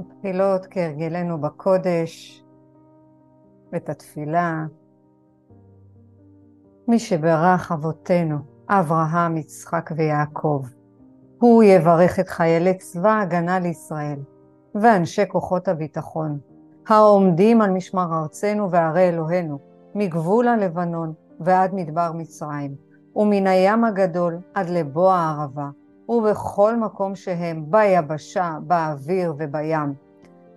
מתחילות כהרגלנו בקודש, את התפילה. מי שברך אבותינו, אברהם, יצחק ויעקב, הוא יברך את חיילי צבא ההגנה לישראל ואנשי כוחות הביטחון, העומדים על משמר ארצנו וערי אלוהינו, מגבול הלבנון ועד מדבר מצרים, ומן הים הגדול עד לבוא הערבה, ובכל מקום שהם, ביבשה, באוויר ובים.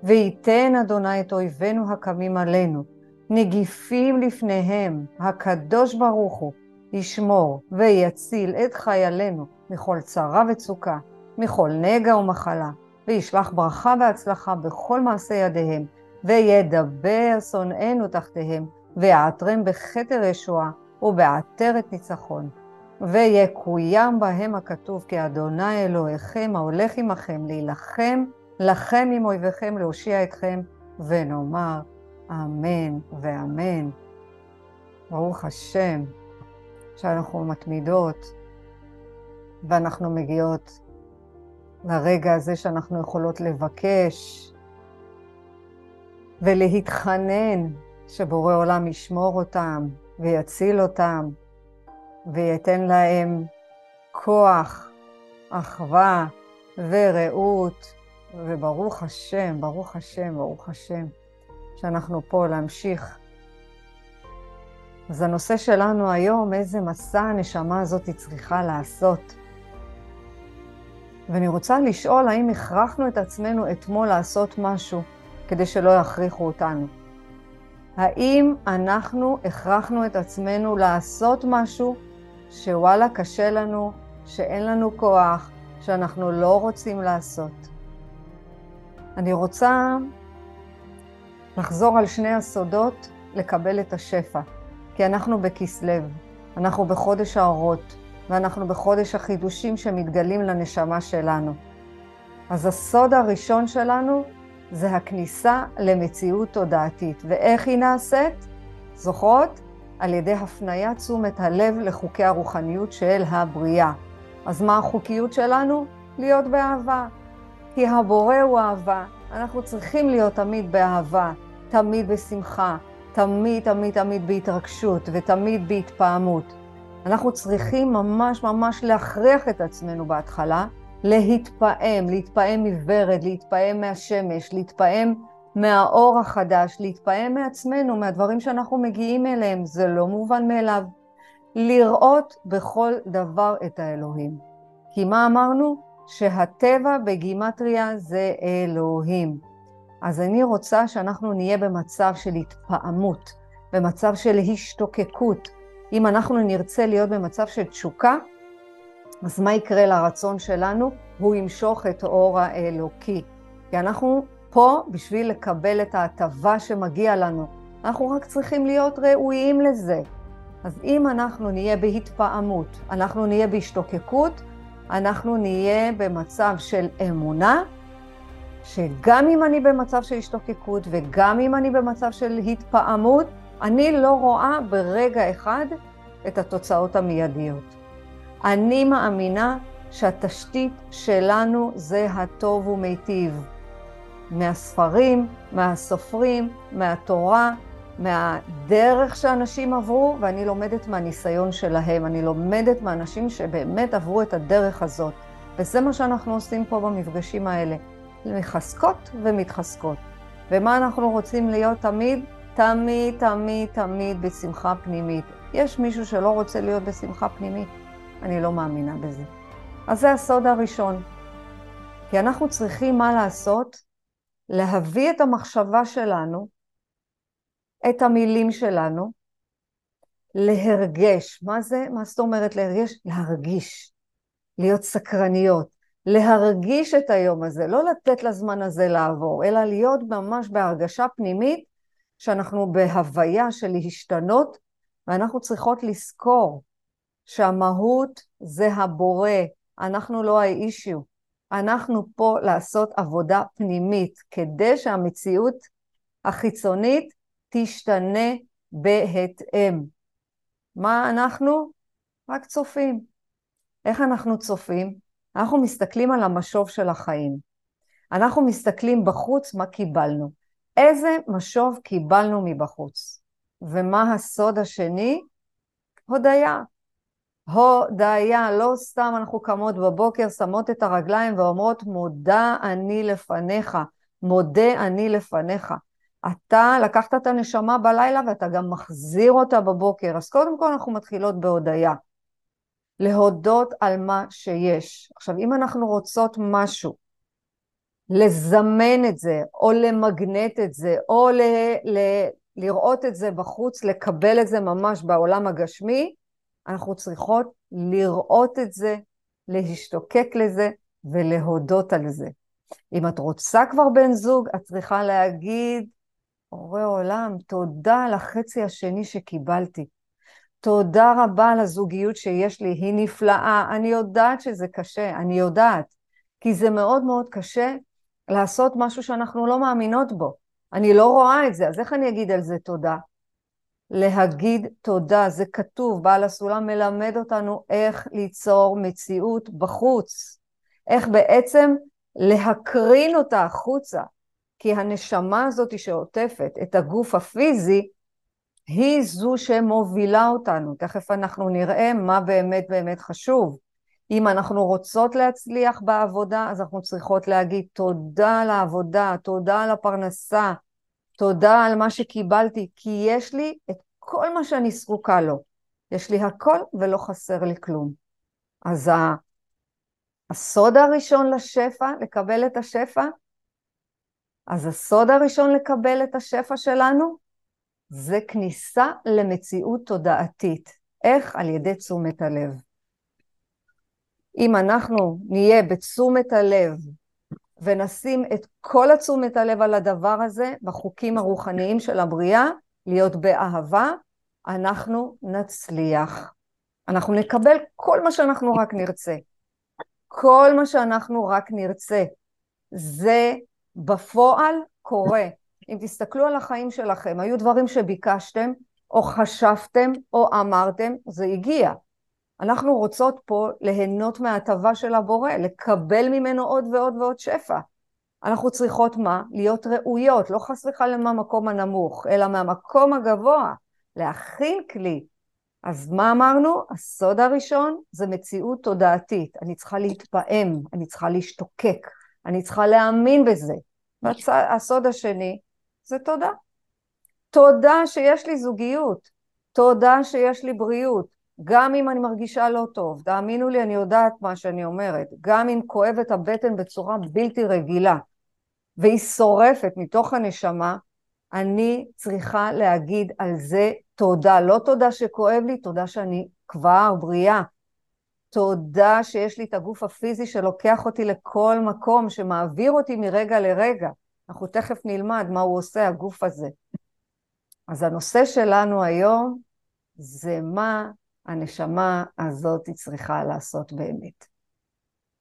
וייתן אדוני את אויבינו הקמים עלינו, נגיפים לפניהם, הקדוש ברוך הוא, ישמור ויציל את חיילינו מכל צרה וצוקה, מכל נגע ומחלה, וישלח ברכה והצלחה בכל מעשה ידיהם, וידבר שונאינו תחתיהם, ויעטרם בכתר ישועה ובעטרת ניצחון. ויקוים בהם הכתוב כי אדוני אלוהיכם ההולך עמכם להילחם לכם עם אויביכם להושיע אתכם ונאמר אמן ואמן. ברוך השם שאנחנו מתמידות ואנחנו מגיעות לרגע הזה שאנחנו יכולות לבקש ולהתחנן שבורא עולם ישמור אותם ויציל אותם וייתן להם כוח, אחווה ורעות, וברוך השם, ברוך השם, ברוך השם, שאנחנו פה להמשיך. אז הנושא שלנו היום, איזה מסע הנשמה הזאת צריכה לעשות. ואני רוצה לשאול האם הכרחנו את עצמנו אתמול לעשות משהו כדי שלא יכריחו אותנו. האם אנחנו הכרחנו את עצמנו לעשות משהו שוואלה קשה לנו, שאין לנו כוח, שאנחנו לא רוצים לעשות. אני רוצה לחזור על שני הסודות לקבל את השפע, כי אנחנו בכסלו, אנחנו בחודש האורות, ואנחנו בחודש החידושים שמתגלים לנשמה שלנו. אז הסוד הראשון שלנו זה הכניסה למציאות תודעתית. ואיך היא נעשית? זוכרות? על ידי הפניית תשומת הלב לחוקי הרוחניות של הבריאה. אז מה החוקיות שלנו? להיות באהבה. כי הבורא הוא אהבה. אנחנו צריכים להיות תמיד באהבה, תמיד בשמחה, תמיד תמיד תמיד בהתרגשות ותמיד בהתפעמות. אנחנו צריכים ממש ממש להכריח את עצמנו בהתחלה להתפעם, להתפעם מוורד, להתפעם מהשמש, להתפעם מהאור החדש, להתפעם מעצמנו, מהדברים שאנחנו מגיעים אליהם, זה לא מובן מאליו. לראות בכל דבר את האלוהים. כי מה אמרנו? שהטבע בגימטריה זה אלוהים. אז אני רוצה שאנחנו נהיה במצב של התפעמות, במצב של השתוקקות. אם אנחנו נרצה להיות במצב של תשוקה, אז מה יקרה לרצון שלנו? הוא ימשוך את אור האלוקי. כי אנחנו פה בשביל לקבל את ההטבה שמגיע לנו. אנחנו רק צריכים להיות ראויים לזה. אז אם אנחנו נהיה בהתפעמות, אנחנו נהיה בהשתוקקות, אנחנו נהיה במצב של אמונה, שגם אם אני במצב של השתוקקות וגם אם אני במצב של התפעמות, אני לא רואה ברגע אחד את התוצאות המיידיות. אני מאמינה שהתשתית שלנו זה הטוב ומיטיב. מהספרים, מהסופרים, מהתורה, מהדרך שאנשים עברו, ואני לומדת מהניסיון שלהם. אני לומדת מאנשים שבאמת עברו את הדרך הזאת. וזה מה שאנחנו עושים פה במפגשים האלה. מחזקות ומתחזקות. ומה אנחנו רוצים להיות תמיד? תמיד, תמיד, תמיד בשמחה פנימית. יש מישהו שלא רוצה להיות בשמחה פנימית? אני לא מאמינה בזה. אז זה הסוד הראשון. כי אנחנו צריכים מה לעשות? להביא את המחשבה שלנו, את המילים שלנו, להרגש. מה זה? מה זאת אומרת להרגש? להרגיש, להיות סקרניות, להרגיש את היום הזה, לא לתת לזמן הזה לעבור, אלא להיות ממש בהרגשה פנימית שאנחנו בהוויה של להשתנות, ואנחנו צריכות לזכור שהמהות זה הבורא, אנחנו לא האישיו. אנחנו פה לעשות עבודה פנימית, כדי שהמציאות החיצונית תשתנה בהתאם. מה אנחנו? רק צופים. איך אנחנו צופים? אנחנו מסתכלים על המשוב של החיים. אנחנו מסתכלים בחוץ מה קיבלנו. איזה משוב קיבלנו מבחוץ. ומה הסוד השני? הודיה. הודיה, לא סתם אנחנו קמות בבוקר, שמות את הרגליים ואומרות, מודה אני לפניך, מודה אני לפניך. אתה לקחת את הנשמה בלילה ואתה גם מחזיר אותה בבוקר. אז קודם כל אנחנו מתחילות בהודיה. להודות על מה שיש. עכשיו, אם אנחנו רוצות משהו, לזמן את זה, או למגנט את זה, או ל, ל, לראות את זה בחוץ, לקבל את זה ממש בעולם הגשמי, אנחנו צריכות לראות את זה, להשתוקק לזה ולהודות על זה. אם את רוצה כבר בן זוג, את צריכה להגיד, בורא עולם, תודה על החצי השני שקיבלתי. תודה רבה על הזוגיות שיש לי, היא נפלאה. אני יודעת שזה קשה, אני יודעת. כי זה מאוד מאוד קשה לעשות משהו שאנחנו לא מאמינות בו. אני לא רואה את זה, אז איך אני אגיד על זה תודה? להגיד תודה, זה כתוב, בעל הסולם מלמד אותנו איך ליצור מציאות בחוץ, איך בעצם להקרין אותה החוצה, כי הנשמה הזאת שעוטפת את הגוף הפיזי, היא זו שמובילה אותנו. תכף אנחנו נראה מה באמת באמת חשוב. אם אנחנו רוצות להצליח בעבודה, אז אנחנו צריכות להגיד תודה על העבודה, תודה על הפרנסה, תודה על מה שקיבלתי, כי יש לי את כל מה שאני זקוקה לו. יש לי הכל ולא חסר לי כלום. אז הסוד הראשון לשפע, לקבל את השפע, אז הסוד הראשון לקבל את השפע שלנו, זה כניסה למציאות תודעתית. איך? על ידי תשומת הלב. אם אנחנו נהיה בתשומת הלב ונשים את כל התשומת הלב על הדבר הזה בחוקים הרוחניים של הבריאה, להיות באהבה, אנחנו נצליח. אנחנו נקבל כל מה שאנחנו רק נרצה. כל מה שאנחנו רק נרצה. זה בפועל קורה. אם תסתכלו על החיים שלכם, היו דברים שביקשתם, או חשבתם, או אמרתם, זה הגיע. אנחנו רוצות פה ליהנות מההטבה של הבורא, לקבל ממנו עוד ועוד ועוד שפע. אנחנו צריכות מה? להיות ראויות, לא חס וחלילה מהמקום הנמוך, אלא מהמקום הגבוה, להכין כלי. אז מה אמרנו? הסוד הראשון זה מציאות תודעתית. אני צריכה להתפעם, אני צריכה להשתוקק, אני צריכה להאמין בזה. והסוד השני זה תודה. תודה שיש לי זוגיות, תודה שיש לי בריאות, גם אם אני מרגישה לא טוב, תאמינו לי, אני יודעת מה שאני אומרת, גם אם כואבת הבטן בצורה בלתי רגילה, והיא שורפת מתוך הנשמה, אני צריכה להגיד על זה תודה. לא תודה שכואב לי, תודה שאני כבר בריאה. תודה שיש לי את הגוף הפיזי שלוקח אותי לכל מקום, שמעביר אותי מרגע לרגע. אנחנו תכף נלמד מה הוא עושה, הגוף הזה. אז הנושא שלנו היום זה מה הנשמה הזאת היא צריכה לעשות באמת.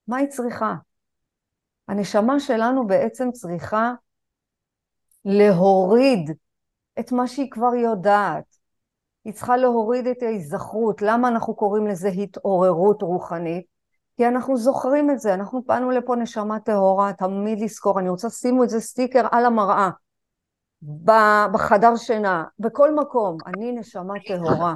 מה היא צריכה? הנשמה שלנו בעצם צריכה להוריד את מה שהיא כבר יודעת. היא צריכה להוריד את ההיזכרות. למה אנחנו קוראים לזה התעוררות רוחנית? כי אנחנו זוכרים את זה, אנחנו באנו לפה נשמה טהורה, תמיד לזכור, אני רוצה שימו את זה סטיקר על המראה, בחדר שינה, בכל מקום, אני נשמה טהורה.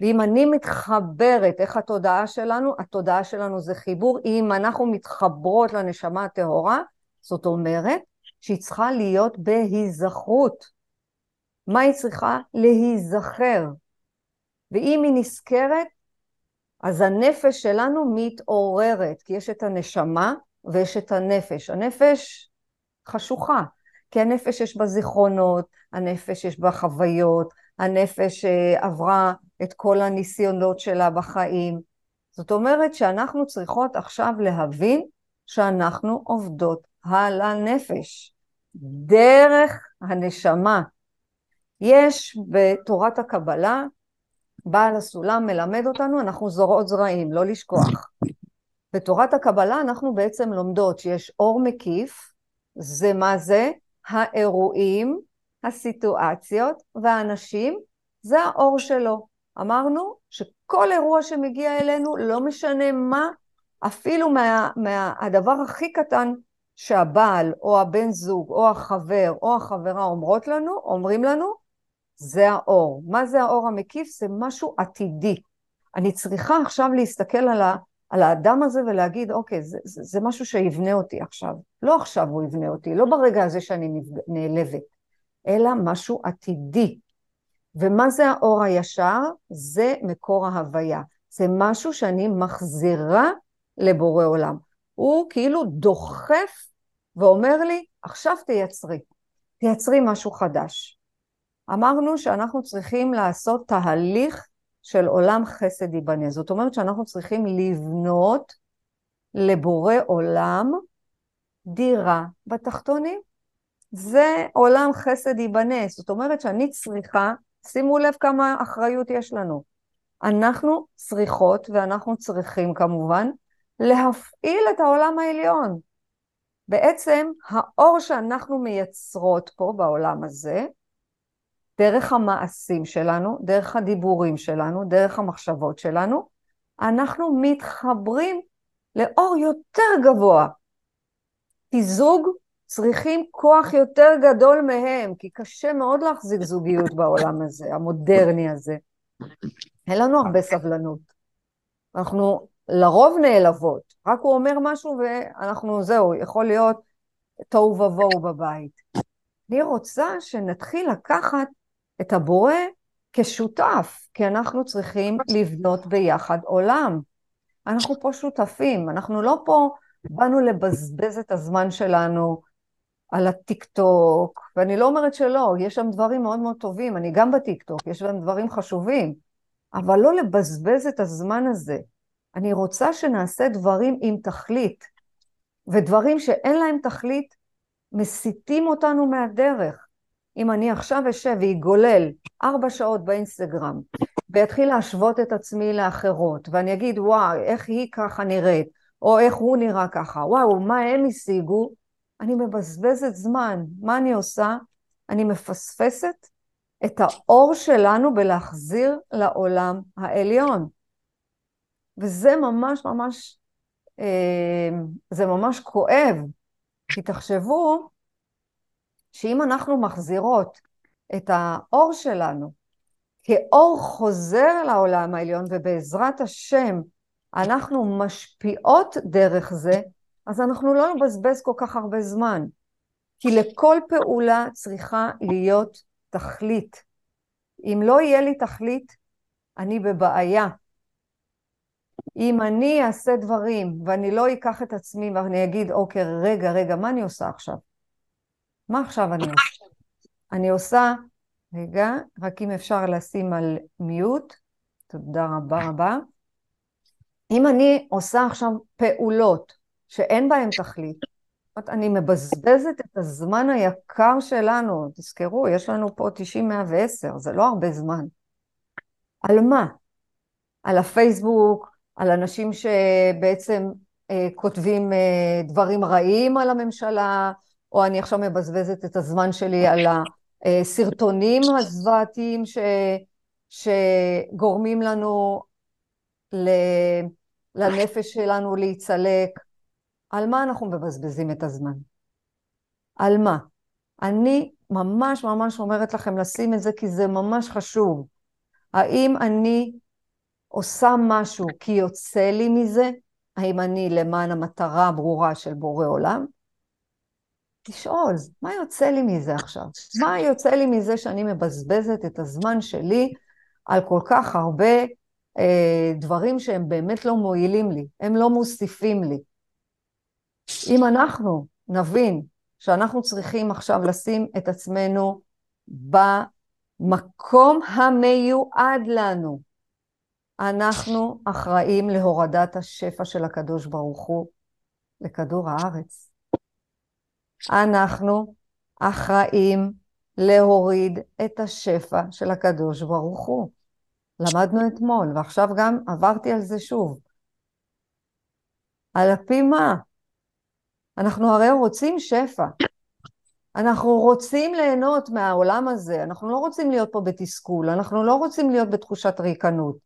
ואם אני מתחברת, איך התודעה שלנו? התודעה שלנו זה חיבור. אם אנחנו מתחברות לנשמה הטהורה, זאת אומרת שהיא צריכה להיות בהיזכרות. מה היא צריכה? להיזכר. ואם היא נזכרת, אז הנפש שלנו מתעוררת, כי יש את הנשמה ויש את הנפש. הנפש חשוכה, כי הנפש יש בה זיכרונות, הנפש יש בה חוויות, הנפש אה, עברה את כל הניסיונות שלה בחיים. זאת אומרת שאנחנו צריכות עכשיו להבין שאנחנו עובדות על הנפש, דרך הנשמה. יש בתורת הקבלה, בעל הסולם מלמד אותנו, אנחנו זורעות זרעים, לא לשכוח. בתורת הקבלה אנחנו בעצם לומדות שיש אור מקיף, זה מה זה? האירועים, הסיטואציות והאנשים, זה האור שלו. אמרנו שכל אירוע שמגיע אלינו, לא משנה מה, אפילו מה, מהדבר הכי קטן שהבעל או הבן זוג או החבר או החברה אומרות לנו, אומרים לנו, זה האור. מה זה האור המקיף? זה משהו עתידי. אני צריכה עכשיו להסתכל על, ה, על האדם הזה ולהגיד, אוקיי, זה, זה, זה משהו שיבנה אותי עכשיו. לא עכשיו הוא יבנה אותי, לא ברגע הזה שאני נעלבת, אלא משהו עתידי. ומה זה האור הישר? זה מקור ההוויה. זה משהו שאני מחזירה לבורא עולם. הוא כאילו דוחף ואומר לי, עכשיו תייצרי, תייצרי משהו חדש. אמרנו שאנחנו צריכים לעשות תהליך של עולם חסד ייבנה. זאת אומרת שאנחנו צריכים לבנות לבורא עולם דירה בתחתונים. זה עולם חסד ייבנה. זאת אומרת שאני צריכה, שימו לב כמה אחריות יש לנו. אנחנו צריכות, ואנחנו צריכים כמובן, להפעיל את העולם העליון. בעצם האור שאנחנו מייצרות פה בעולם הזה, דרך המעשים שלנו, דרך הדיבורים שלנו, דרך המחשבות שלנו, אנחנו מתחברים לאור יותר גבוה. כי זוג צריכים כוח יותר גדול מהם, כי קשה מאוד להחזיק זוגיות בעולם הזה, המודרני הזה. אין לנו הרבה סבלנות. אנחנו לרוב נעלבות, רק הוא אומר משהו ואנחנו, זהו, יכול להיות תוהו ובוהו בבית. אני רוצה שנתחיל לקחת את הבורא כשותף, כי אנחנו צריכים לבנות ביחד עולם. אנחנו פה שותפים, אנחנו לא פה באנו לבזבז את הזמן שלנו על הטיקטוק, ואני לא אומרת שלא, יש שם דברים מאוד מאוד טובים, אני גם בטיקטוק, יש שם דברים חשובים, אבל לא לבזבז את הזמן הזה. אני רוצה שנעשה דברים עם תכלית, ודברים שאין להם תכלית מסיטים אותנו מהדרך. אם אני עכשיו אשב ואגולל ארבע שעות באינסטגרם, ואתחיל להשוות את עצמי לאחרות, ואני אגיד, וואי, איך היא ככה נראית, או איך הוא נראה ככה, וואו, מה הם השיגו, אני מבזבזת זמן. מה אני עושה? אני מפספסת את האור שלנו בלהחזיר לעולם העליון. וזה ממש ממש, אה, זה ממש כואב, כי תחשבו שאם אנחנו מחזירות את האור שלנו כאור חוזר לעולם העליון, ובעזרת השם אנחנו משפיעות דרך זה, אז אנחנו לא נבזבז כל כך הרבה זמן. כי לכל פעולה צריכה להיות תכלית. אם לא יהיה לי תכלית, אני בבעיה. אם אני אעשה דברים ואני לא אקח את עצמי ואני אגיד, אוקיי, רגע, רגע, מה אני עושה עכשיו? מה עכשיו אני עושה? אני עושה, רגע, רק אם אפשר לשים על מיוט, תודה רבה רבה. אם אני עושה עכשיו פעולות שאין בהן תכלית, אני מבזבזת את הזמן היקר שלנו, תזכרו, יש לנו פה 90-110, זה לא הרבה זמן. על מה? על הפייסבוק, על אנשים שבעצם אה, כותבים אה, דברים רעים על הממשלה, או אני עכשיו מבזבזת את הזמן שלי על הסרטונים הזוועתיים ש, שגורמים לנו ל, לנפש שלנו להיצלק. על מה אנחנו מבזבזים את הזמן? על מה? אני ממש ממש אומרת לכם לשים את זה כי זה ממש חשוב. האם אני עושה משהו כי יוצא לי מזה? האם אני למען המטרה הברורה של בורא עולם? לשאול, מה יוצא לי מזה עכשיו? מה יוצא לי מזה שאני מבזבזת את הזמן שלי על כל כך הרבה אה, דברים שהם באמת לא מועילים לי, הם לא מוסיפים לי. אם אנחנו נבין שאנחנו צריכים עכשיו לשים את עצמנו במקום המיועד לנו, אנחנו אחראים להורדת השפע של הקדוש ברוך הוא לכדור הארץ. אנחנו אחראים להוריד את השפע של הקדוש ברוך הוא. למדנו אתמול, ועכשיו גם עברתי על זה שוב. על פי מה? אנחנו הרי רוצים שפע. אנחנו רוצים ליהנות מהעולם הזה, אנחנו לא רוצים להיות פה בתסכול, אנחנו לא רוצים להיות בתחושת ריקנות.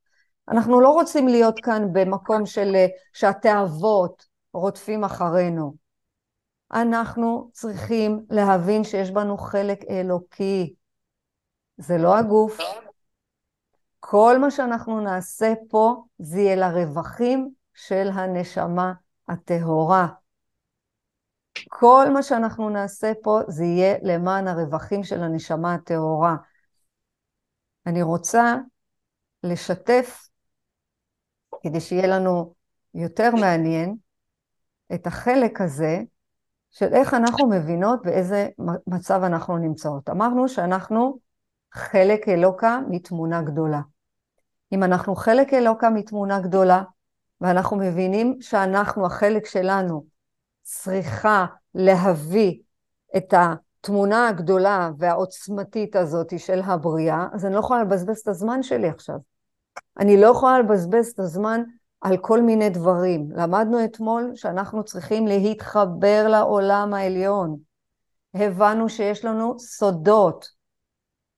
אנחנו לא רוצים להיות כאן במקום של שהתאוות רודפים אחרינו. אנחנו צריכים להבין שיש בנו חלק אלוקי. זה לא הגוף. כל מה שאנחנו נעשה פה זה יהיה לרווחים של הנשמה הטהורה. כל מה שאנחנו נעשה פה זה יהיה למען הרווחים של הנשמה הטהורה. אני רוצה לשתף, כדי שיהיה לנו יותר מעניין, את החלק הזה של איך אנחנו מבינות באיזה מצב אנחנו נמצאות. אמרנו שאנחנו חלק אלוקה מתמונה גדולה. אם אנחנו חלק אלוקה מתמונה גדולה, ואנחנו מבינים שאנחנו, החלק שלנו, צריכה להביא את התמונה הגדולה והעוצמתית הזאת של הבריאה, אז אני לא יכולה לבזבז את הזמן שלי עכשיו. אני לא יכולה לבזבז את הזמן על כל מיני דברים. למדנו אתמול שאנחנו צריכים להתחבר לעולם העליון. הבנו שיש לנו סודות.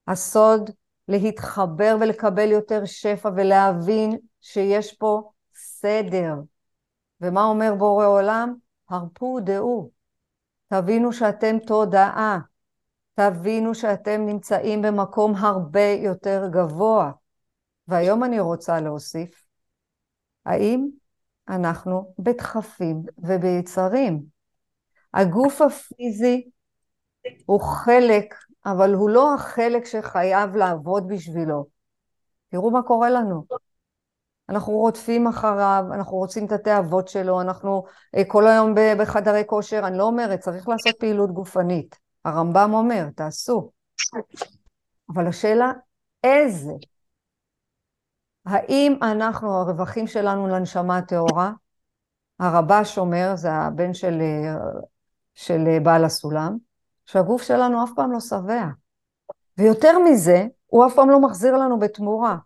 הסוד להתחבר ולקבל יותר שפע ולהבין שיש פה סדר. ומה אומר בורא עולם? הרפו דעו. תבינו שאתם תודעה. תבינו שאתם נמצאים במקום הרבה יותר גבוה. והיום אני רוצה להוסיף, האם אנחנו בדחפים וביצרים? הגוף הפיזי הוא חלק, אבל הוא לא החלק שחייב לעבוד בשבילו. תראו מה קורה לנו. אנחנו רודפים אחריו, אנחנו רוצים את התאוות שלו, אנחנו אה, כל היום בחדרי כושר, אני לא אומרת, צריך לעשות פעילות גופנית. הרמב"ם אומר, תעשו. אבל השאלה, איזה? האם אנחנו, הרווחים שלנו לנשמה הטהורה, הרבש אומר, זה הבן של, אה, של אה, בעל הסולם, שהגוף שלנו אף פעם לא שבע. ויותר מזה, הוא אף פעם לא מחזיר לנו בתמורה.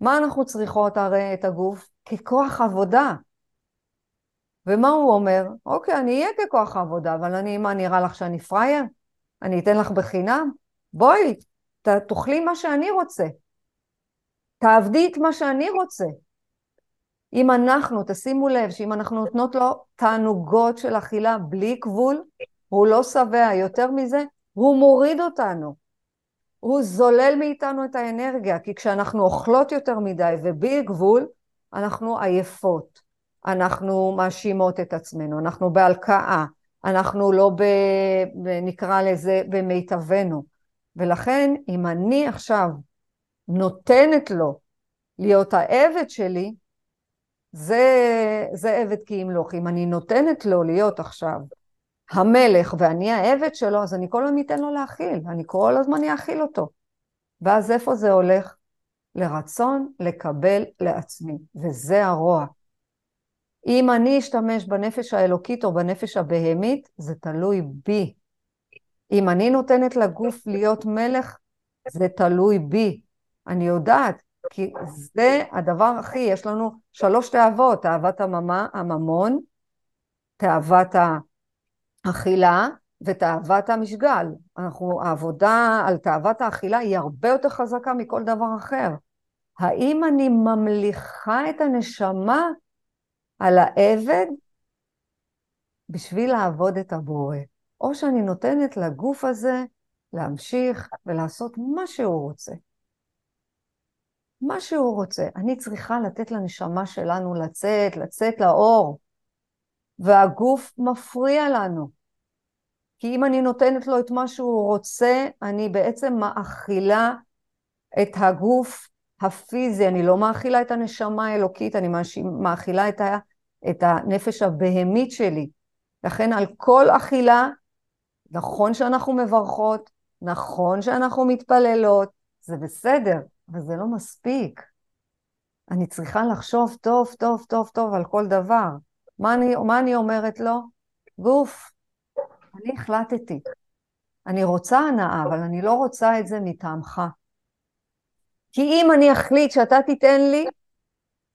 מה אנחנו צריכות הרי את הגוף? ככוח עבודה. ומה הוא אומר? אוקיי, אני אהיה ככוח עבודה, אבל אני, מה, נראה לך שאני פראייר? אני אתן לך בחינם? בואי, ת, תאכלי מה שאני רוצה. תעבדי את מה שאני רוצה. אם אנחנו, תשימו לב, שאם אנחנו נותנות לו תענוגות של אכילה בלי גבול, הוא לא שבע. יותר מזה, הוא מוריד אותנו. הוא זולל מאיתנו את האנרגיה, כי כשאנחנו אוכלות יותר מדי ובלי גבול, אנחנו עייפות, אנחנו מאשימות את עצמנו, אנחנו בהלקאה, אנחנו לא ב... נקרא לזה במיטבנו. ולכן, אם אני עכשיו נותנת לו להיות העבד שלי, זה, זה עבד כי ימלוך. אם אני נותנת לו להיות עכשיו המלך ואני העבד שלו, אז אני כל הזמן אתן לו להכיל, אני כל הזמן אאכיל אותו. ואז איפה זה הולך? לרצון לקבל לעצמי, וזה הרוע. אם אני אשתמש בנפש האלוקית או בנפש הבהמית, זה תלוי בי. אם אני נותנת לגוף להיות מלך, זה תלוי בי. אני יודעת, כי זה הדבר הכי, יש לנו שלוש תאוות, תאוות הממה, הממון, תאוות האכילה ותאוות המשגל. אנחנו, העבודה על תאוות האכילה היא הרבה יותר חזקה מכל דבר אחר. האם אני ממליכה את הנשמה על העבד בשביל לעבוד את הבורא, או שאני נותנת לגוף הזה להמשיך ולעשות מה שהוא רוצה. מה שהוא רוצה. אני צריכה לתת לנשמה שלנו לצאת, לצאת לאור, והגוף מפריע לנו. כי אם אני נותנת לו את מה שהוא רוצה, אני בעצם מאכילה את הגוף הפיזי, אני לא מאכילה את הנשמה האלוקית, אני מאכילה את, ה, את הנפש הבהמית שלי. לכן על כל אכילה, נכון שאנחנו מברכות, נכון שאנחנו מתפללות, זה בסדר, אבל זה לא מספיק. אני צריכה לחשוב טוב, טוב, טוב, טוב על כל דבר. מה אני, מה אני אומרת לו? גוף, אני החלטתי. אני רוצה הנאה, אבל אני לא רוצה את זה מטעמך. כי אם אני אחליט שאתה תיתן לי,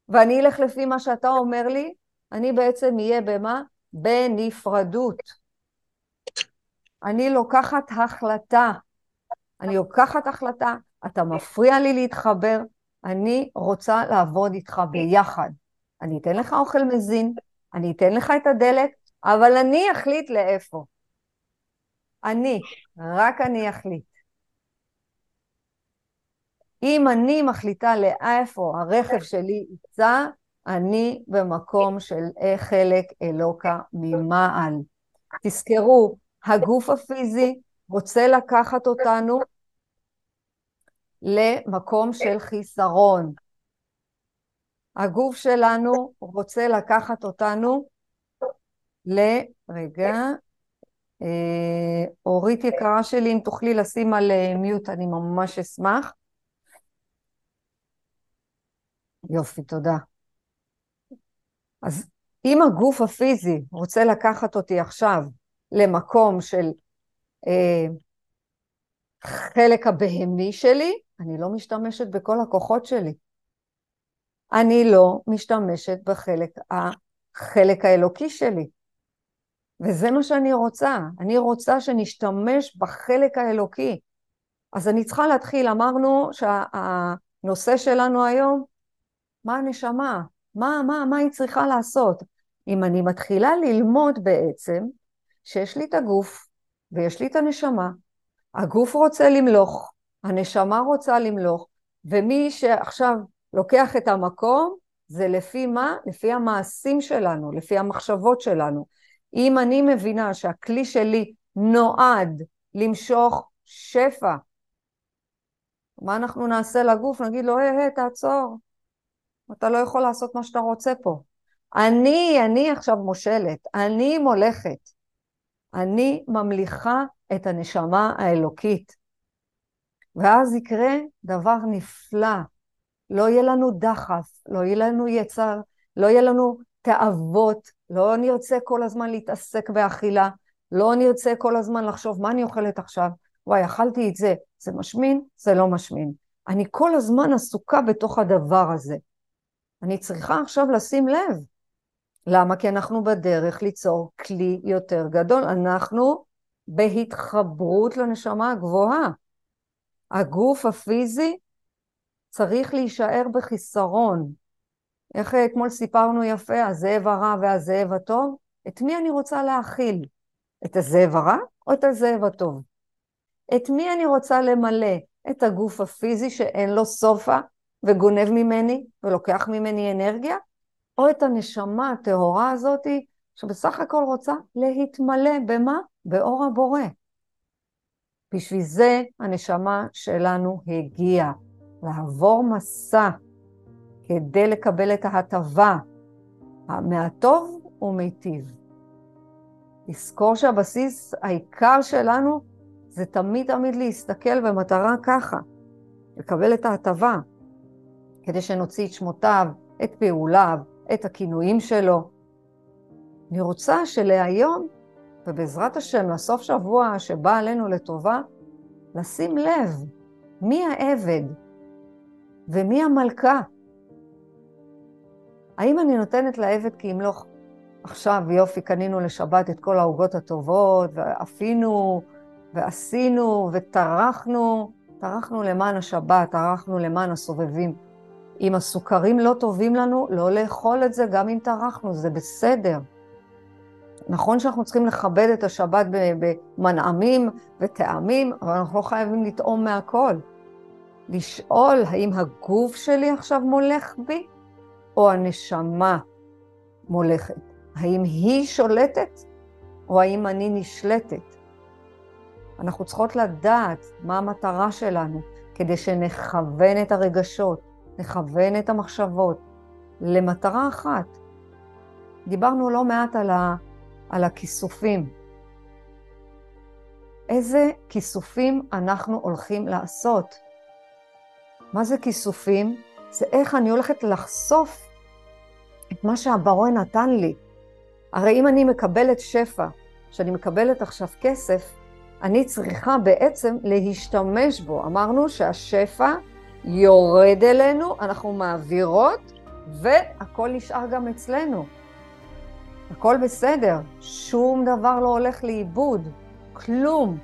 ואני אלך לפי מה שאתה אומר לי, אני בעצם אהיה במה? בנפרדות. אני לוקחת החלטה. אני לוקחת החלטה, אתה מפריע לי להתחבר, אני רוצה לעבוד איתך ביחד. אני אתן לך אוכל מזין, אני אתן לך את הדלק, אבל אני אחליט לאיפה. אני, רק אני אחליט. אם אני מחליטה לאיפה הרכב שלי ייצא, אני במקום של חלק אלוקה ממעל. תזכרו, הגוף הפיזי רוצה לקחת אותנו למקום של חיסרון. הגוף שלנו רוצה לקחת אותנו ל... רגע, אה, אורית יקרה שלי, אם תוכלי לשים על מיוט, אה, אני ממש אשמח. יופי, תודה. אז אם הגוף הפיזי רוצה לקחת אותי עכשיו למקום של אה, חלק הבהמי שלי, אני לא משתמשת בכל הכוחות שלי. אני לא משתמשת בחלק החלק האלוקי שלי. וזה מה שאני רוצה. אני רוצה שנשתמש בחלק האלוקי. אז אני צריכה להתחיל, אמרנו שהנושא שלנו היום, מה הנשמה? מה, מה, מה היא צריכה לעשות? אם אני מתחילה ללמוד בעצם שיש לי את הגוף ויש לי את הנשמה, הגוף רוצה למלוך, הנשמה רוצה למלוך, ומי שעכשיו לוקח את המקום, זה לפי מה? לפי המעשים שלנו, לפי המחשבות שלנו. אם אני מבינה שהכלי שלי נועד למשוך שפע, מה אנחנו נעשה לגוף? נגיד לו, היי, היי, תעצור. אתה לא יכול לעשות מה שאתה רוצה פה. אני, אני עכשיו מושלת, אני מולכת. אני ממליכה את הנשמה האלוקית. ואז יקרה דבר נפלא. לא יהיה לנו דחף, לא יהיה לנו יצר, לא יהיה לנו תאוות, לא נרצה כל הזמן להתעסק באכילה, לא נרצה כל הזמן לחשוב מה אני אוכלת עכשיו, וואי, אכלתי את זה, זה משמין, זה לא משמין. אני כל הזמן עסוקה בתוך הדבר הזה. אני צריכה עכשיו לשים לב. למה? כי אנחנו בדרך ליצור כלי יותר גדול. אנחנו בהתחברות לנשמה הגבוהה. הגוף הפיזי צריך להישאר בחיסרון. איך אתמול סיפרנו יפה, הזאב הרע והזאב הטוב? את מי אני רוצה להאכיל? את הזאב הרע או את הזאב הטוב? את מי אני רוצה למלא? את הגוף הפיזי שאין לו סופה וגונב ממני ולוקח ממני אנרגיה? או את הנשמה הטהורה הזאתי שבסך הכל רוצה להתמלא במה? באור הבורא. בשביל זה הנשמה שלנו הגיעה, לעבור מסע כדי לקבל את ההטבה מהטוב ומיטיב. לזכור שהבסיס העיקר שלנו זה תמיד תמיד להסתכל במטרה ככה, לקבל את ההטבה, כדי שנוציא את שמותיו, את פעוליו, את הכינויים שלו. אני רוצה שלהיום, ובעזרת השם, לסוף שבוע שבא עלינו לטובה, לשים לב מי העבד ומי המלכה. האם אני נותנת לעבד כי ימלוך עכשיו, יופי, קנינו לשבת את כל העוגות הטובות, ואפינו, ועשינו, וטרחנו, טרחנו למען השבת, טרחנו למען הסובבים. אם הסוכרים לא טובים לנו, לא לאכול את זה גם אם טרחנו, זה בסדר. נכון שאנחנו צריכים לכבד את השבת במנעמים וטעמים, אבל אנחנו לא חייבים לטעום מהכל. לשאול האם הגוף שלי עכשיו מולך בי, או הנשמה מולכת. האם היא שולטת, או האם אני נשלטת. אנחנו צריכות לדעת מה המטרה שלנו, כדי שנכוון את הרגשות, נכוון את המחשבות למטרה אחת. דיברנו לא מעט על, ה, על הכיסופים. איזה כיסופים אנחנו הולכים לעשות? מה זה כיסופים? זה איך אני הולכת לחשוף את מה שהברוא נתן לי. הרי אם אני מקבלת שפע, שאני מקבלת עכשיו כסף, אני צריכה בעצם להשתמש בו. אמרנו שהשפע יורד אלינו, אנחנו מעבירות, והכל נשאר גם אצלנו. הכל בסדר, שום דבר לא הולך לאיבוד, כלום.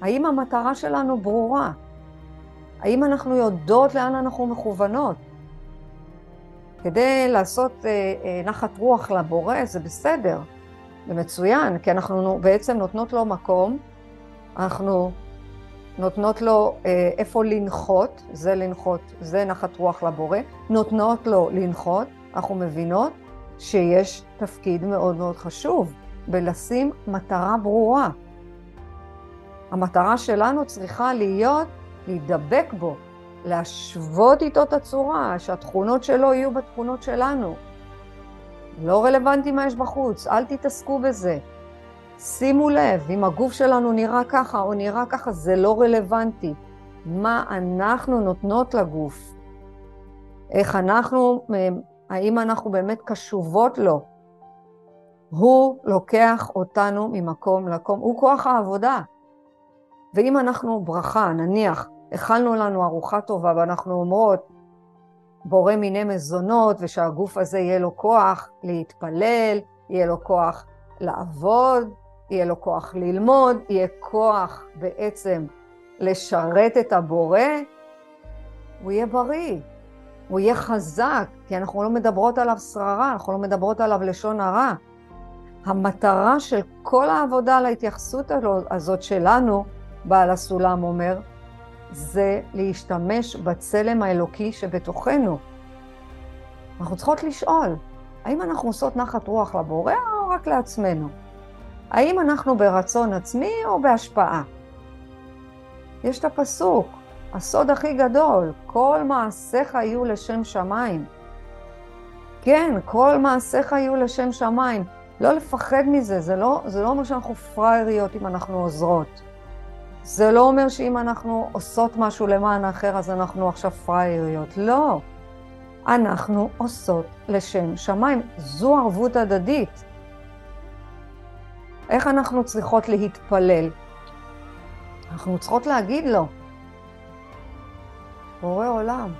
האם המטרה שלנו ברורה? האם אנחנו יודעות לאן אנחנו מכוונות? כדי לעשות אה, אה, נחת רוח לבורא זה בסדר, זה מצוין, כי אנחנו בעצם נותנות לו מקום, אנחנו נותנות לו אה, איפה לנחות, זה לנחות, זה נחת רוח לבורא, נותנות לו לנחות, אנחנו מבינות שיש תפקיד מאוד מאוד חשוב בלשים מטרה ברורה. המטרה שלנו צריכה להיות להידבק בו, להשוות איתו את הצורה, שהתכונות שלו יהיו בתכונות שלנו. לא רלוונטי מה יש בחוץ, אל תתעסקו בזה. שימו לב, אם הגוף שלנו נראה ככה או נראה ככה, זה לא רלוונטי. מה אנחנו נותנות לגוף? איך אנחנו, האם אנחנו באמת קשובות לו? הוא לוקח אותנו ממקום למקום, הוא כוח העבודה. ואם אנחנו ברכה, נניח, אכלנו לנו ארוחה טובה ואנחנו אומרות, בורא מיני מזונות, ושהגוף הזה יהיה לו כוח להתפלל, יהיה לו כוח לעבוד, יהיה לו כוח ללמוד, יהיה כוח בעצם לשרת את הבורא, הוא יהיה בריא, הוא יהיה חזק, כי אנחנו לא מדברות עליו שררה, אנחנו לא מדברות עליו לשון הרע. המטרה של כל העבודה על ההתייחסות הזאת שלנו, בעל הסולם אומר, זה להשתמש בצלם האלוקי שבתוכנו. אנחנו צריכות לשאול, האם אנחנו עושות נחת רוח לבורא או רק לעצמנו? האם אנחנו ברצון עצמי או בהשפעה? יש את הפסוק, הסוד הכי גדול, כל מעשיך יהיו לשם שמיים. כן, כל מעשיך יהיו לשם שמיים. לא לפחד מזה, זה לא, זה לא אומר שאנחנו פראייריות אם אנחנו עוזרות. זה לא אומר שאם אנחנו עושות משהו למען האחר, אז אנחנו עכשיו פראייריות. לא. אנחנו עושות לשם שמיים. זו ערבות הדדית. איך אנחנו צריכות להתפלל? אנחנו צריכות להגיד לו, בורא עולם,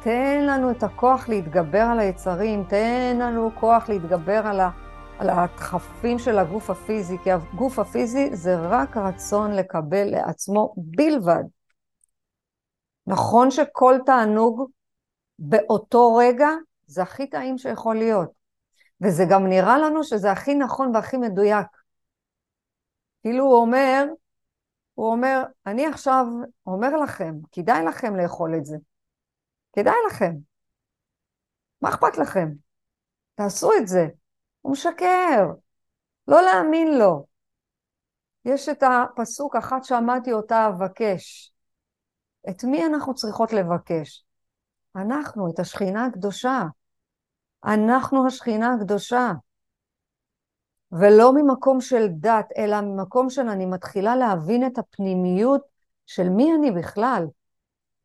תן לנו את הכוח להתגבר על היצרים, תן לנו כוח להתגבר על, ה, על הדחפים של הגוף הפיזי, כי הגוף הפיזי זה רק רצון לקבל לעצמו בלבד. נכון שכל תענוג באותו רגע זה הכי טעים שיכול להיות, וזה גם נראה לנו שזה הכי נכון והכי מדויק. כאילו הוא אומר, הוא אומר, אני עכשיו אומר לכם, כדאי לכם לאכול את זה. כדאי לכם. מה אכפת לכם? תעשו את זה. הוא משקר. לא להאמין לו. יש את הפסוק, אחת שמעתי אותה אבקש. את מי אנחנו צריכות לבקש? אנחנו, את השכינה הקדושה. אנחנו השכינה הקדושה. ולא ממקום של דת, אלא ממקום של אני מתחילה להבין את הפנימיות של מי אני בכלל,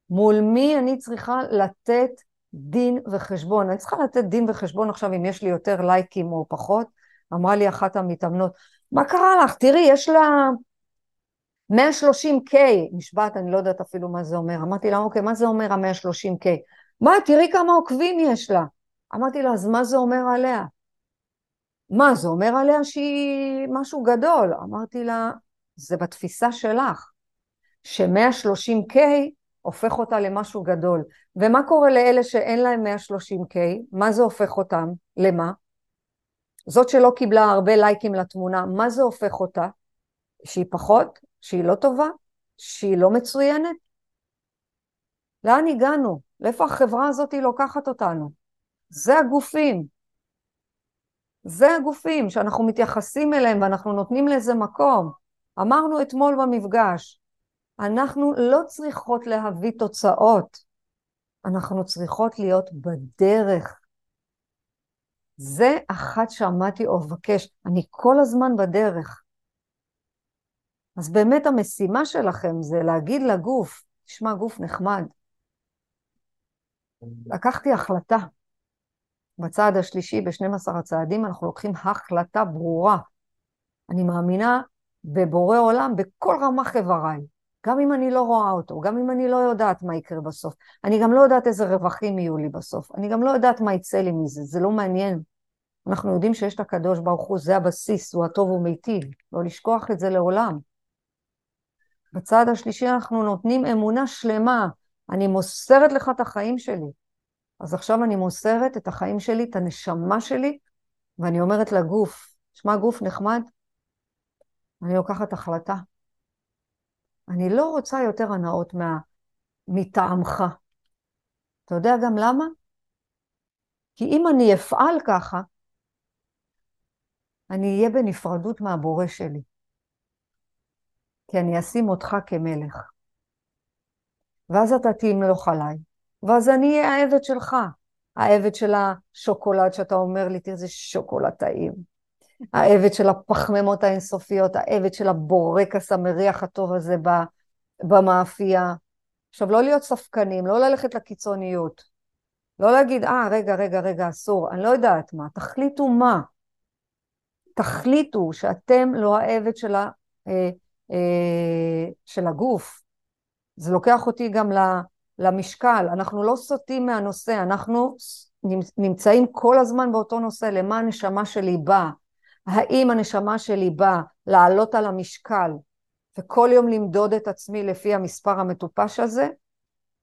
מול מי אני צריכה לתת דין וחשבון. אני צריכה לתת דין וחשבון עכשיו אם יש לי יותר לייקים או פחות. אמרה לי אחת המתאמנות, מה קרה לך? תראי, יש לה 130K, נשבעת, אני לא יודעת אפילו מה זה אומר. אמרתי לה, אוקיי, מה זה אומר ה-130K? מה, תראי כמה עוקבים יש לה. אמרתי לה, אז מה זה אומר עליה? מה, זה אומר עליה שהיא משהו גדול. אמרתי לה, זה בתפיסה שלך, ש-130K הופך אותה למשהו גדול. ומה קורה לאלה שאין להם 130K? מה זה הופך אותם? למה? זאת שלא קיבלה הרבה לייקים לתמונה, מה זה הופך אותה? שהיא פחות? שהיא לא טובה? שהיא לא מצוינת? לאן הגענו? לאיפה החברה הזאת לוקחת אותנו? זה הגופים. זה הגופים שאנחנו מתייחסים אליהם ואנחנו נותנים לזה מקום. אמרנו אתמול במפגש, אנחנו לא צריכות להביא תוצאות, אנחנו צריכות להיות בדרך. זה אחת שעמדתי או מבקש, אני כל הזמן בדרך. אז באמת המשימה שלכם זה להגיד לגוף, תשמע, גוף נחמד. לקחתי החלטה. בצעד השלישי, ב-12 הצעדים, אנחנו לוקחים החלטה ברורה. אני מאמינה בבורא עולם בכל רמ"ח איבריי. גם אם אני לא רואה אותו, גם אם אני לא יודעת מה יקרה בסוף. אני גם לא יודעת איזה רווחים יהיו לי בסוף. אני גם לא יודעת מה יצא לי מזה, זה לא מעניין. אנחנו יודעים שיש את הקדוש ברוך הוא, זה הבסיס, הוא הטוב ומיטיב. לא לשכוח את זה לעולם. בצעד השלישי אנחנו נותנים אמונה שלמה. אני מוסרת לך את החיים שלי. אז עכשיו אני מוסרת את החיים שלי, את הנשמה שלי, ואני אומרת לגוף, שמע גוף נחמד, אני לוקחת החלטה. אני לא רוצה יותר הנאות מה... מטעמך. אתה יודע גם למה? כי אם אני אפעל ככה, אני אהיה בנפרדות מהבורא שלי. כי אני אשים אותך כמלך. ואז אתה תמלוך עליי, ואז אני אהיה העבד שלך. העבד של השוקולד שאתה אומר לי, תראה איזה שוקולד טעים. העבד של הפחמימות האינסופיות, העבד של הבורקס המריח הטוב הזה במאפייה. עכשיו, לא להיות ספקנים, לא ללכת לקיצוניות. לא להגיד, אה, רגע, רגע, רגע, אסור, אני לא יודעת מה. תחליטו מה. תחליטו שאתם לא העבד של, ה, אה, אה, של הגוף. זה לוקח אותי גם למשקל. אנחנו לא סוטים מהנושא, אנחנו נמצאים כל הזמן באותו נושא, למה הנשמה שלי באה. האם הנשמה שלי באה לעלות על המשקל וכל יום למדוד את עצמי לפי המספר המטופש הזה,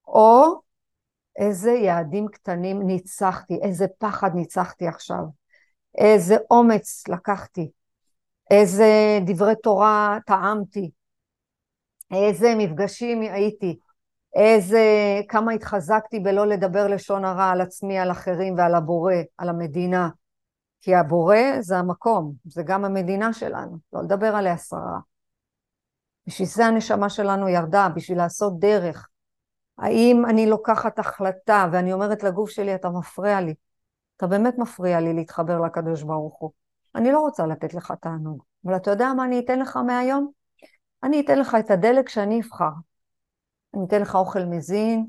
או איזה יעדים קטנים ניצחתי, איזה פחד ניצחתי עכשיו, איזה אומץ לקחתי, איזה דברי תורה טעמתי, איזה מפגשים הייתי, איזה, כמה התחזקתי בלא לדבר לשון הרע על עצמי, על אחרים ועל הבורא, על המדינה. כי הבורא זה המקום, זה גם המדינה שלנו, לא לדבר עליה שררה. בשביל זה הנשמה שלנו ירדה, בשביל לעשות דרך. האם אני לוקחת החלטה ואני אומרת לגוף שלי, אתה מפריע לי, אתה באמת מפריע לי להתחבר לקדוש ברוך הוא. אני לא רוצה לתת לך תענוג, אבל אתה יודע מה אני אתן לך מהיום? אני אתן לך את הדלק שאני אבחר. אני אתן לך אוכל מזין,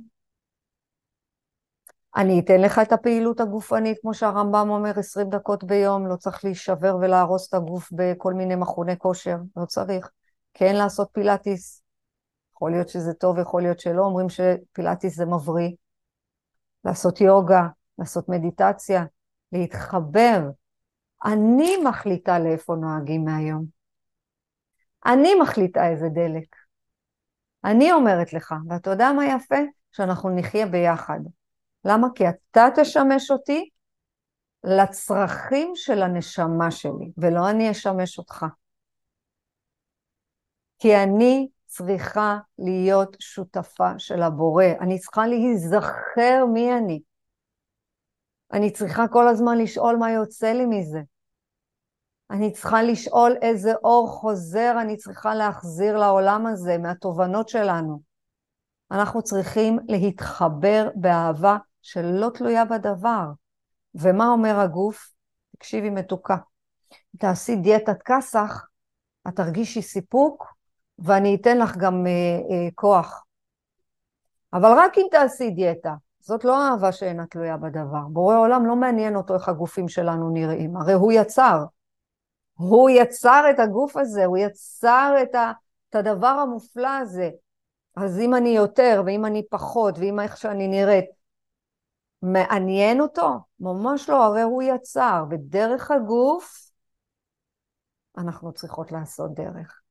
אני אתן לך את הפעילות הגופנית, כמו שהרמב"ם אומר, 20 דקות ביום, לא צריך להישבר ולהרוס את הגוף בכל מיני מכוני כושר, לא צריך. כן לעשות פילאטיס, יכול להיות שזה טוב, יכול להיות שלא, אומרים שפילאטיס זה מבריא. לעשות יוגה, לעשות מדיטציה, להתחבר. אני מחליטה לאיפה נוהגים מהיום. אני מחליטה איזה דלק. אני אומרת לך, ואתה יודע מה יפה? שאנחנו נחיה ביחד. למה? כי אתה תשמש אותי לצרכים של הנשמה שלי, ולא אני אשמש אותך. כי אני צריכה להיות שותפה של הבורא, אני צריכה להיזכר מי אני. אני צריכה כל הזמן לשאול מה יוצא לי מזה. אני צריכה לשאול איזה אור חוזר אני צריכה להחזיר לעולם הזה מהתובנות שלנו. אנחנו צריכים להתחבר באהבה שלא תלויה בדבר. ומה אומר הגוף? תקשיבי מתוקה, תעשי דיאטת כסח, את תרגישי סיפוק ואני אתן לך גם אה, אה, כוח. אבל רק אם תעשי דיאטה, זאת לא אהבה שאינה תלויה בדבר. בורא עולם לא מעניין אותו איך הגופים שלנו נראים, הרי הוא יצר. הוא יצר את הגוף הזה, הוא יצר את, ה, את הדבר המופלא הזה. אז אם אני יותר, ואם אני פחות, ואם איך שאני נראית, מעניין אותו? ממש לא, הרי הוא יצר, ודרך הגוף אנחנו צריכות לעשות דרך.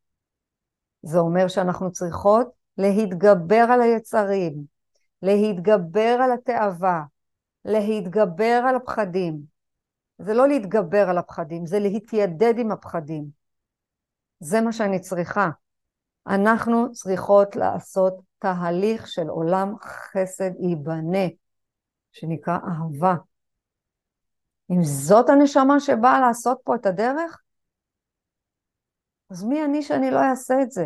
זה אומר שאנחנו צריכות להתגבר על היצרים, להתגבר על התאווה, להתגבר על הפחדים. זה לא להתגבר על הפחדים, זה להתיידד עם הפחדים. זה מה שאני צריכה. אנחנו צריכות לעשות תהליך של עולם חסד ייבנה, שנקרא אהבה. אם זאת הנשמה שבאה לעשות פה את הדרך, אז מי אני שאני לא אעשה את זה?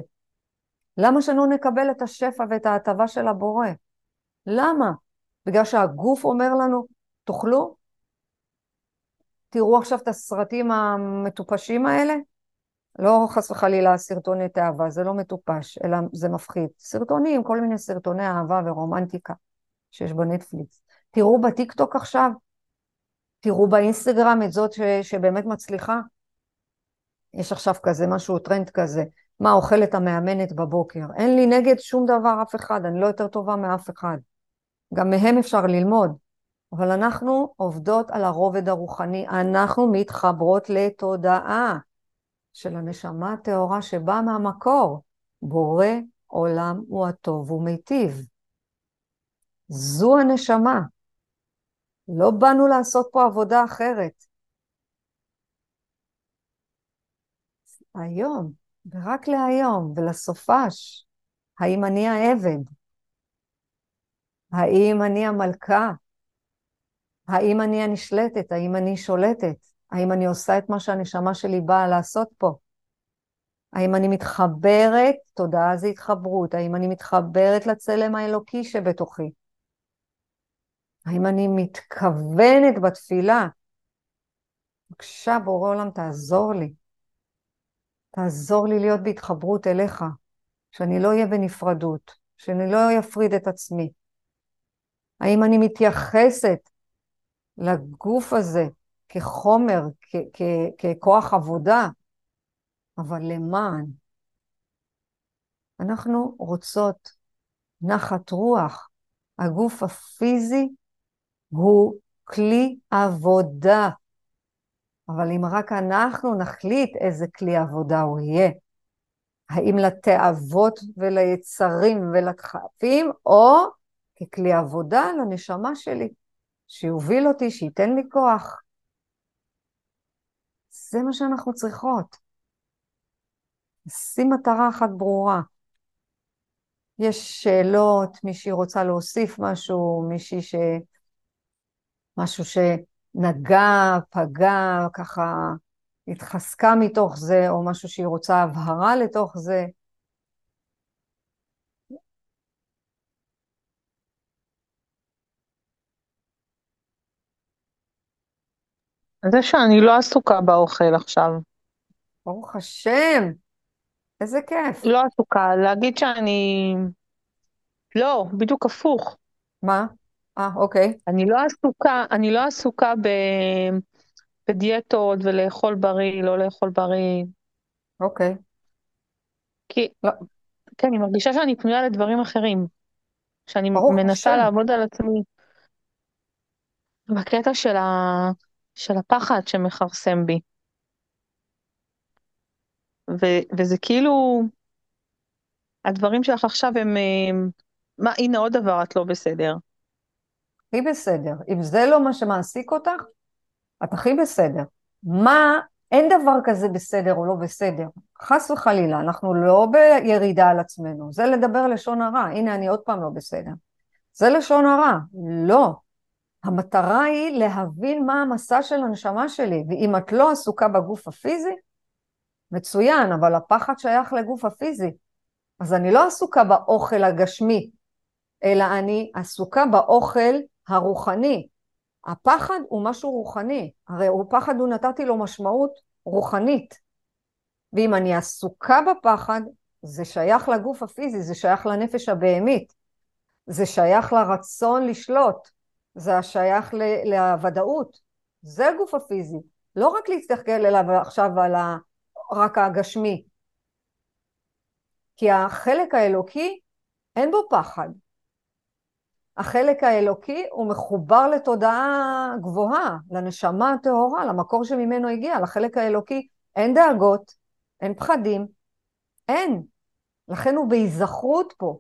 למה שלא נקבל את השפע ואת ההטבה של הבורא? למה? בגלל שהגוף אומר לנו, תאכלו? תראו עכשיו את הסרטים המטופשים האלה? לא חס וחלילה סרטוני תאווה, זה לא מטופש, אלא זה מפחיד. סרטונים, כל מיני סרטוני אהבה ורומנטיקה שיש בנטפליקס. תראו בטיקטוק עכשיו, תראו באינסטגרם את זאת ש, שבאמת מצליחה. יש עכשיו כזה משהו, טרנד כזה, מה אוכלת המאמנת בבוקר. אין לי נגד שום דבר, אף אחד, אני לא יותר טובה מאף אחד. גם מהם אפשר ללמוד. אבל אנחנו עובדות על הרובד הרוחני, אנחנו מתחברות לתודעה של הנשמה הטהורה שבאה מהמקור. בורא עולם הוא הטוב ומיטיב. זו הנשמה. לא באנו לעשות פה עבודה אחרת. היום, ורק להיום, ולסופש, האם אני העבד? האם אני המלכה? האם אני הנשלטת? האם אני שולטת? האם אני עושה את מה שהנשמה שלי באה לעשות פה? האם אני מתחברת, תודעה זה התחברות, האם אני מתחברת לצלם האלוקי שבתוכי? האם אני מתכוונת בתפילה? בבקשה, בורא עולם, תעזור לי. תעזור לי להיות בהתחברות אליך, שאני לא אהיה בנפרדות, שאני לא אפריד את עצמי. האם אני מתייחסת לגוף הזה כחומר, ככוח עבודה, אבל למען. אנחנו רוצות נחת רוח. הגוף הפיזי הוא כלי עבודה. אבל אם רק אנחנו נחליט איזה כלי עבודה הוא יהיה, האם לתאוות וליצרים ולדחפים, או ככלי עבודה לנשמה שלי, שיוביל אותי, שייתן לי כוח. זה מה שאנחנו צריכות. שים מטרה אחת ברורה. יש שאלות, מישהי רוצה להוסיף משהו, מישהי ש... משהו שנגע, פגע, ככה התחזקה מתוך זה, או משהו שהיא רוצה הבהרה לתוך זה. זה שאני לא עסוקה באוכל עכשיו. ברוך השם, איזה כיף. לא עסוקה, להגיד שאני... לא, בדיוק הפוך. מה? אה, אוקיי. אני לא עסוקה, אני לא עסוקה ב... בדיאטות ולאכול בריא, לא לאכול בריא. אוקיי. כי, לא. כן, אני מרגישה שאני פנויה לדברים אחרים. שאני ברוך מנסה השם. לעבוד על עצמי. בקטע של, ה... של הפחד שמכרסם בי. ו... וזה כאילו, הדברים שלך עכשיו הם, הם... מה, הנה עוד דבר, את לא בסדר. הכי בסדר. אם זה לא מה שמעסיק אותך, את הכי בסדר. מה, אין דבר כזה בסדר או לא בסדר. חס וחלילה, אנחנו לא בירידה על עצמנו. זה לדבר לשון הרע. הנה, אני עוד פעם לא בסדר. זה לשון הרע. לא. המטרה היא להבין מה המסע של הנשמה שלי, ואם את לא עסוקה בגוף הפיזי, מצוין, אבל הפחד שייך לגוף הפיזי. אז אני לא עסוקה באוכל הגשמי, אלא אני עסוקה באוכל הרוחני. הפחד הוא משהו רוחני, הרי הוא פחד, הוא נתתי לו משמעות רוחנית. ואם אני עסוקה בפחד, זה שייך לגוף הפיזי, זה שייך לנפש הבהמית, זה שייך לרצון לשלוט, זה שייך לוודאות, זה הגוף הפיזי. לא רק להסתכל אליו עכשיו על ה... רק הגשמי. כי החלק האלוקי, אין בו פחד. החלק האלוקי הוא מחובר לתודעה גבוהה, לנשמה הטהורה, למקור שממנו הגיע, לחלק האלוקי אין דאגות, אין פחדים, אין. לכן הוא בהיזכרות פה.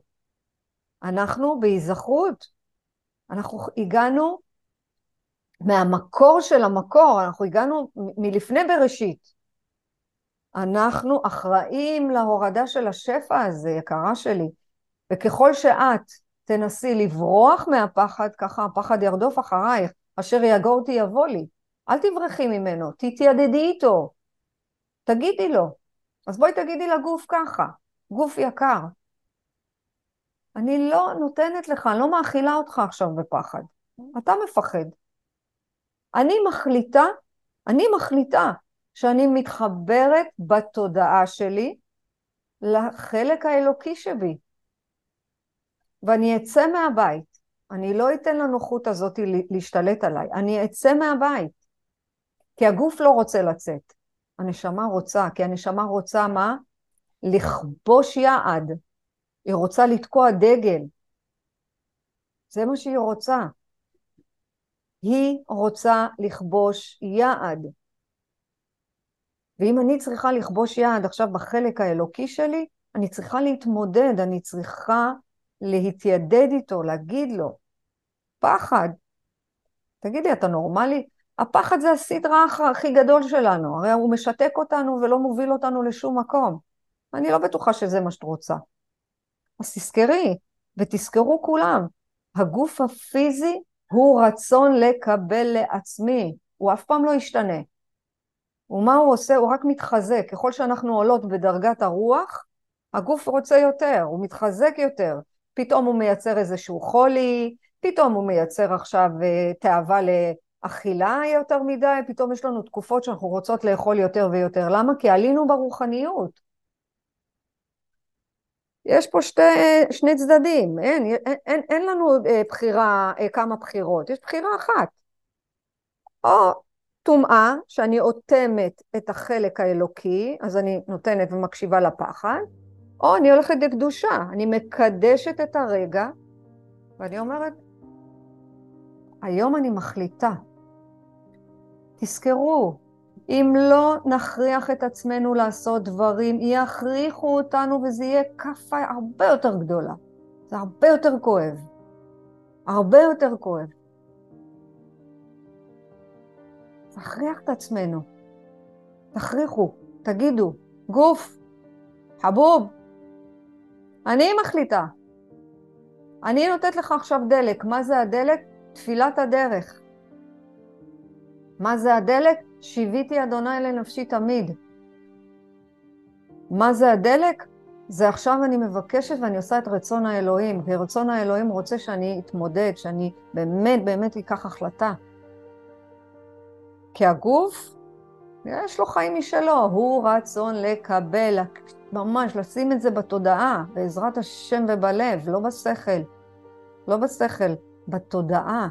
אנחנו בהיזכרות. אנחנו הגענו מהמקור של המקור, אנחנו הגענו מלפני בראשית. אנחנו אחראים להורדה של השפע הזה, יקרה שלי. וככל שאת תנסי לברוח מהפחד, ככה הפחד ירדוף אחרייך, אשר יגורתי יבוא לי. אל תברחי ממנו, תתיידדי איתו. תגידי לו. אז בואי תגידי לגוף ככה, גוף יקר. אני לא נותנת לך, לא מאכילה אותך עכשיו בפחד. אתה מפחד. אני מחליטה, אני מחליטה שאני מתחברת בתודעה שלי לחלק האלוקי שבי. ואני אצא מהבית, אני לא אתן לנוחות הזאת להשתלט עליי, אני אצא מהבית. כי הגוף לא רוצה לצאת, הנשמה רוצה, כי הנשמה רוצה מה? לכבוש יעד. היא רוצה לתקוע דגל. זה מה שהיא רוצה. היא רוצה לכבוש יעד. ואם אני צריכה לכבוש יעד עכשיו בחלק האלוקי שלי, אני צריכה להתמודד, אני צריכה להתיידד איתו, להגיד לו, פחד. תגידי, אתה נורמלי? הפחד זה הסדרה הכי גדול שלנו, הרי הוא משתק אותנו ולא מוביל אותנו לשום מקום. אני לא בטוחה שזה מה שאת רוצה. אז תזכרי, ותזכרו כולם, הגוף הפיזי הוא רצון לקבל לעצמי, הוא אף פעם לא ישתנה. ומה הוא עושה? הוא רק מתחזק. ככל שאנחנו עולות בדרגת הרוח, הגוף רוצה יותר, הוא מתחזק יותר. פתאום הוא מייצר איזשהו חולי, פתאום הוא מייצר עכשיו אה, תאווה לאכילה יותר מדי, פתאום יש לנו תקופות שאנחנו רוצות לאכול יותר ויותר. למה? כי עלינו ברוחניות. יש פה שתי, שני צדדים, אין, אין, אין, אין לנו אה, בחירה, אה, כמה בחירות, יש בחירה אחת. או טומאה, שאני אוטמת את החלק האלוקי, אז אני נותנת ומקשיבה לפחד, או אני הולכת לקדושה, אני מקדשת את הרגע, ואני אומרת, היום אני מחליטה. תזכרו, אם לא נכריח את עצמנו לעשות דברים, יכריחו אותנו וזה יהיה כאפה הרבה יותר גדולה. זה הרבה יותר כואב. הרבה יותר כואב. תכריח את עצמנו. תכריחו, תגידו, גוף, חבוב, אני מחליטה. אני נותנת לך עכשיו דלק. מה זה הדלק? תפילת הדרך. מה זה הדלק? שיוויתי אדוני לנפשי תמיד. מה זה הדלק? זה עכשיו אני מבקשת ואני עושה את רצון האלוהים, כי רצון האלוהים רוצה שאני אתמודד, שאני באמת באמת אקח החלטה. כי הגוף, יש לו חיים משלו, הוא רצון לקבל, ממש לשים את זה בתודעה, בעזרת השם ובלב, לא בשכל. לא בשכל, בתודעה.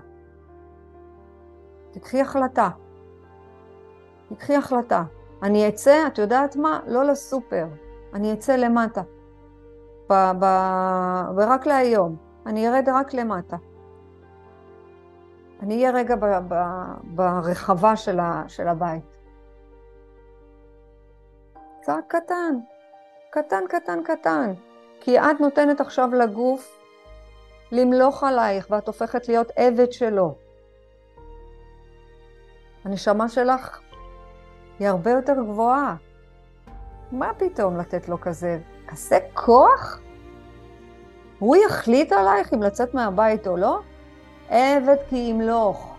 תקחי החלטה. תקחי החלטה. אני אצא, את יודעת מה? לא לסופר. אני אצא למטה. ב- ב- ורק להיום. אני ארד רק למטה. אני אהיה רגע ב- ב- ברחבה של, ה- של הבית. צעק קטן, קטן, קטן, קטן. כי את נותנת עכשיו לגוף למלוך עלייך, ואת הופכת להיות עבד שלו. הנשמה שלך היא הרבה יותר גבוהה. מה פתאום לתת לו כזה, כזה כוח? הוא יחליט עלייך אם לצאת מהבית או לא? עבד כי ימלוך.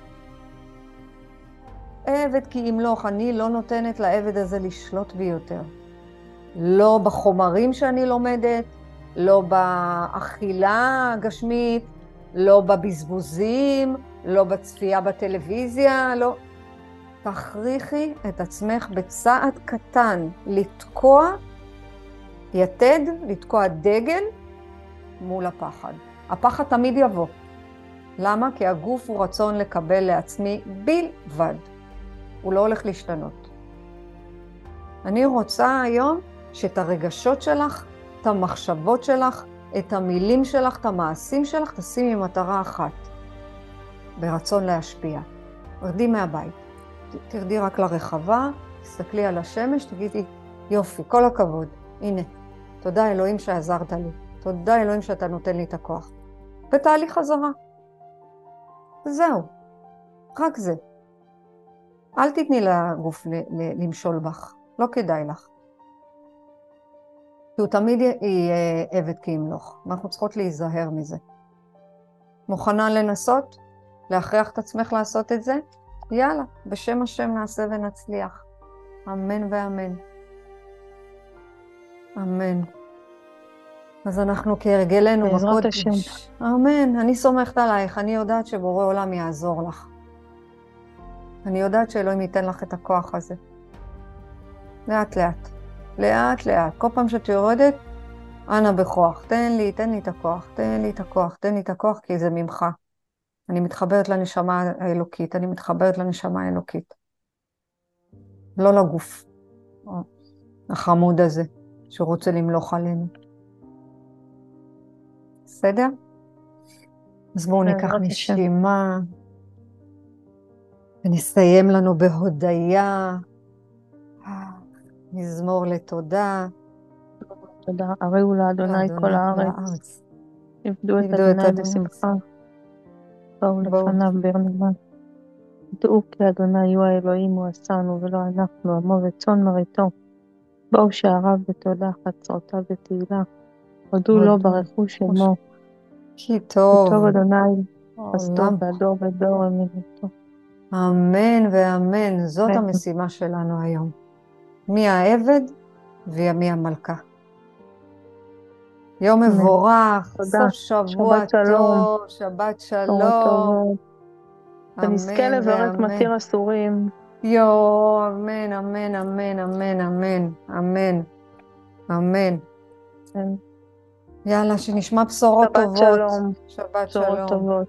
עבד כי ימלוך. אני לא נותנת לעבד הזה לשלוט בי יותר. לא בחומרים שאני לומדת, לא באכילה הגשמית, לא בבזבוזים, לא בצפייה בטלוויזיה, לא... תכריחי את עצמך בצעד קטן לתקוע יתד, לתקוע דגל מול הפחד. הפחד תמיד יבוא. למה? כי הגוף הוא רצון לקבל לעצמי בלבד. הוא לא הולך להשתנות. אני רוצה היום שאת הרגשות שלך, את המחשבות שלך, את המילים שלך, את המעשים שלך, תשימי מטרה אחת, ברצון להשפיע. רדי מהבית. תרדי רק לרחבה, תסתכלי על השמש, תגידי, יופי, כל הכבוד, הנה, תודה אלוהים שעזרת לי, תודה אלוהים שאתה נותן לי את הכוח. ותעלי חזרה. וזהו, רק זה. אל תתני לגוף למשול בך, לא כדאי לך. כי הוא תמיד יהיה עבד כי ימלוך, ואנחנו צריכות להיזהר מזה. מוכנה לנסות? להכריח את עצמך לעשות את זה? יאללה, בשם השם נעשה ונצליח. אמן ואמן. אמן. אז אנחנו כהרגלנו בעזרת השם. אמן. אני סומכת עלייך, אני יודעת שבורא עולם יעזור לך. אני יודעת שאלוהים ייתן לך את הכוח הזה. לאט לאט. לאט לאט. כל פעם שאת יורדת, אנא בכוח. תן לי, תן לי את הכוח, תן לי את הכוח, תן לי את הכוח, כי זה ממך. אני מתחברת לנשמה האלוקית, אני מתחברת לנשמה האלוקית. לא לגוף החמוד הזה שרוצה למלוך עלינו. בסדר? אז בואו ניקח נשימה ונסיים לנו בהודיה, מזמור לתודה. תודה, הריעו לאדוני כל הארץ. עבדו את אדוני בשמחה. באו לפניו ברנמה. ידעו כי אדוני הוא האלוהים הוא עשנו ולא אנחנו עמו וצאן מרעיתו. באו שעריו בתודה חצרותיו בתהילה. הודו לו ברכו שמו. כי טוב. טוב אדוני חסדו והדור ודור אמינותו. אמן ואמן. זאת. המשימה שלנו היום. מי העבד ומי המלכה. יום. מבורך. סוף שבוע שבת שלום. טוב, שבת שלום. ונזכה לברך. מתיר אסורים. יואו, אמן, אמן, אמן, אמן, אמן, אמן, אמן. יאללה, שנשמע בשורות שבת טובות. שלום. שבת שלום.